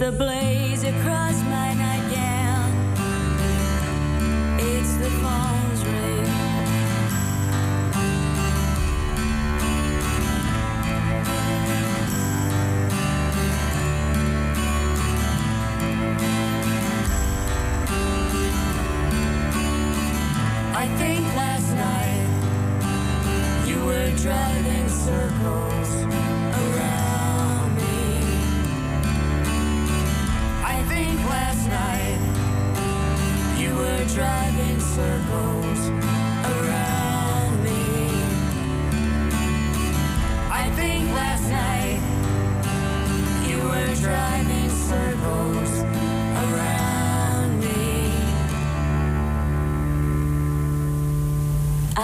the blaze across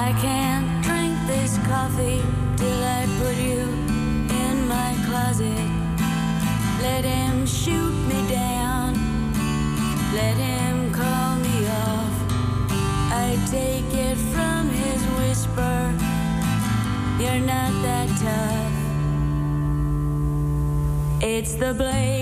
I can't drink this coffee till I put you in my closet. Let him shoot me down. Let him call me off. I take it from his whisper. You're not that tough. It's the blaze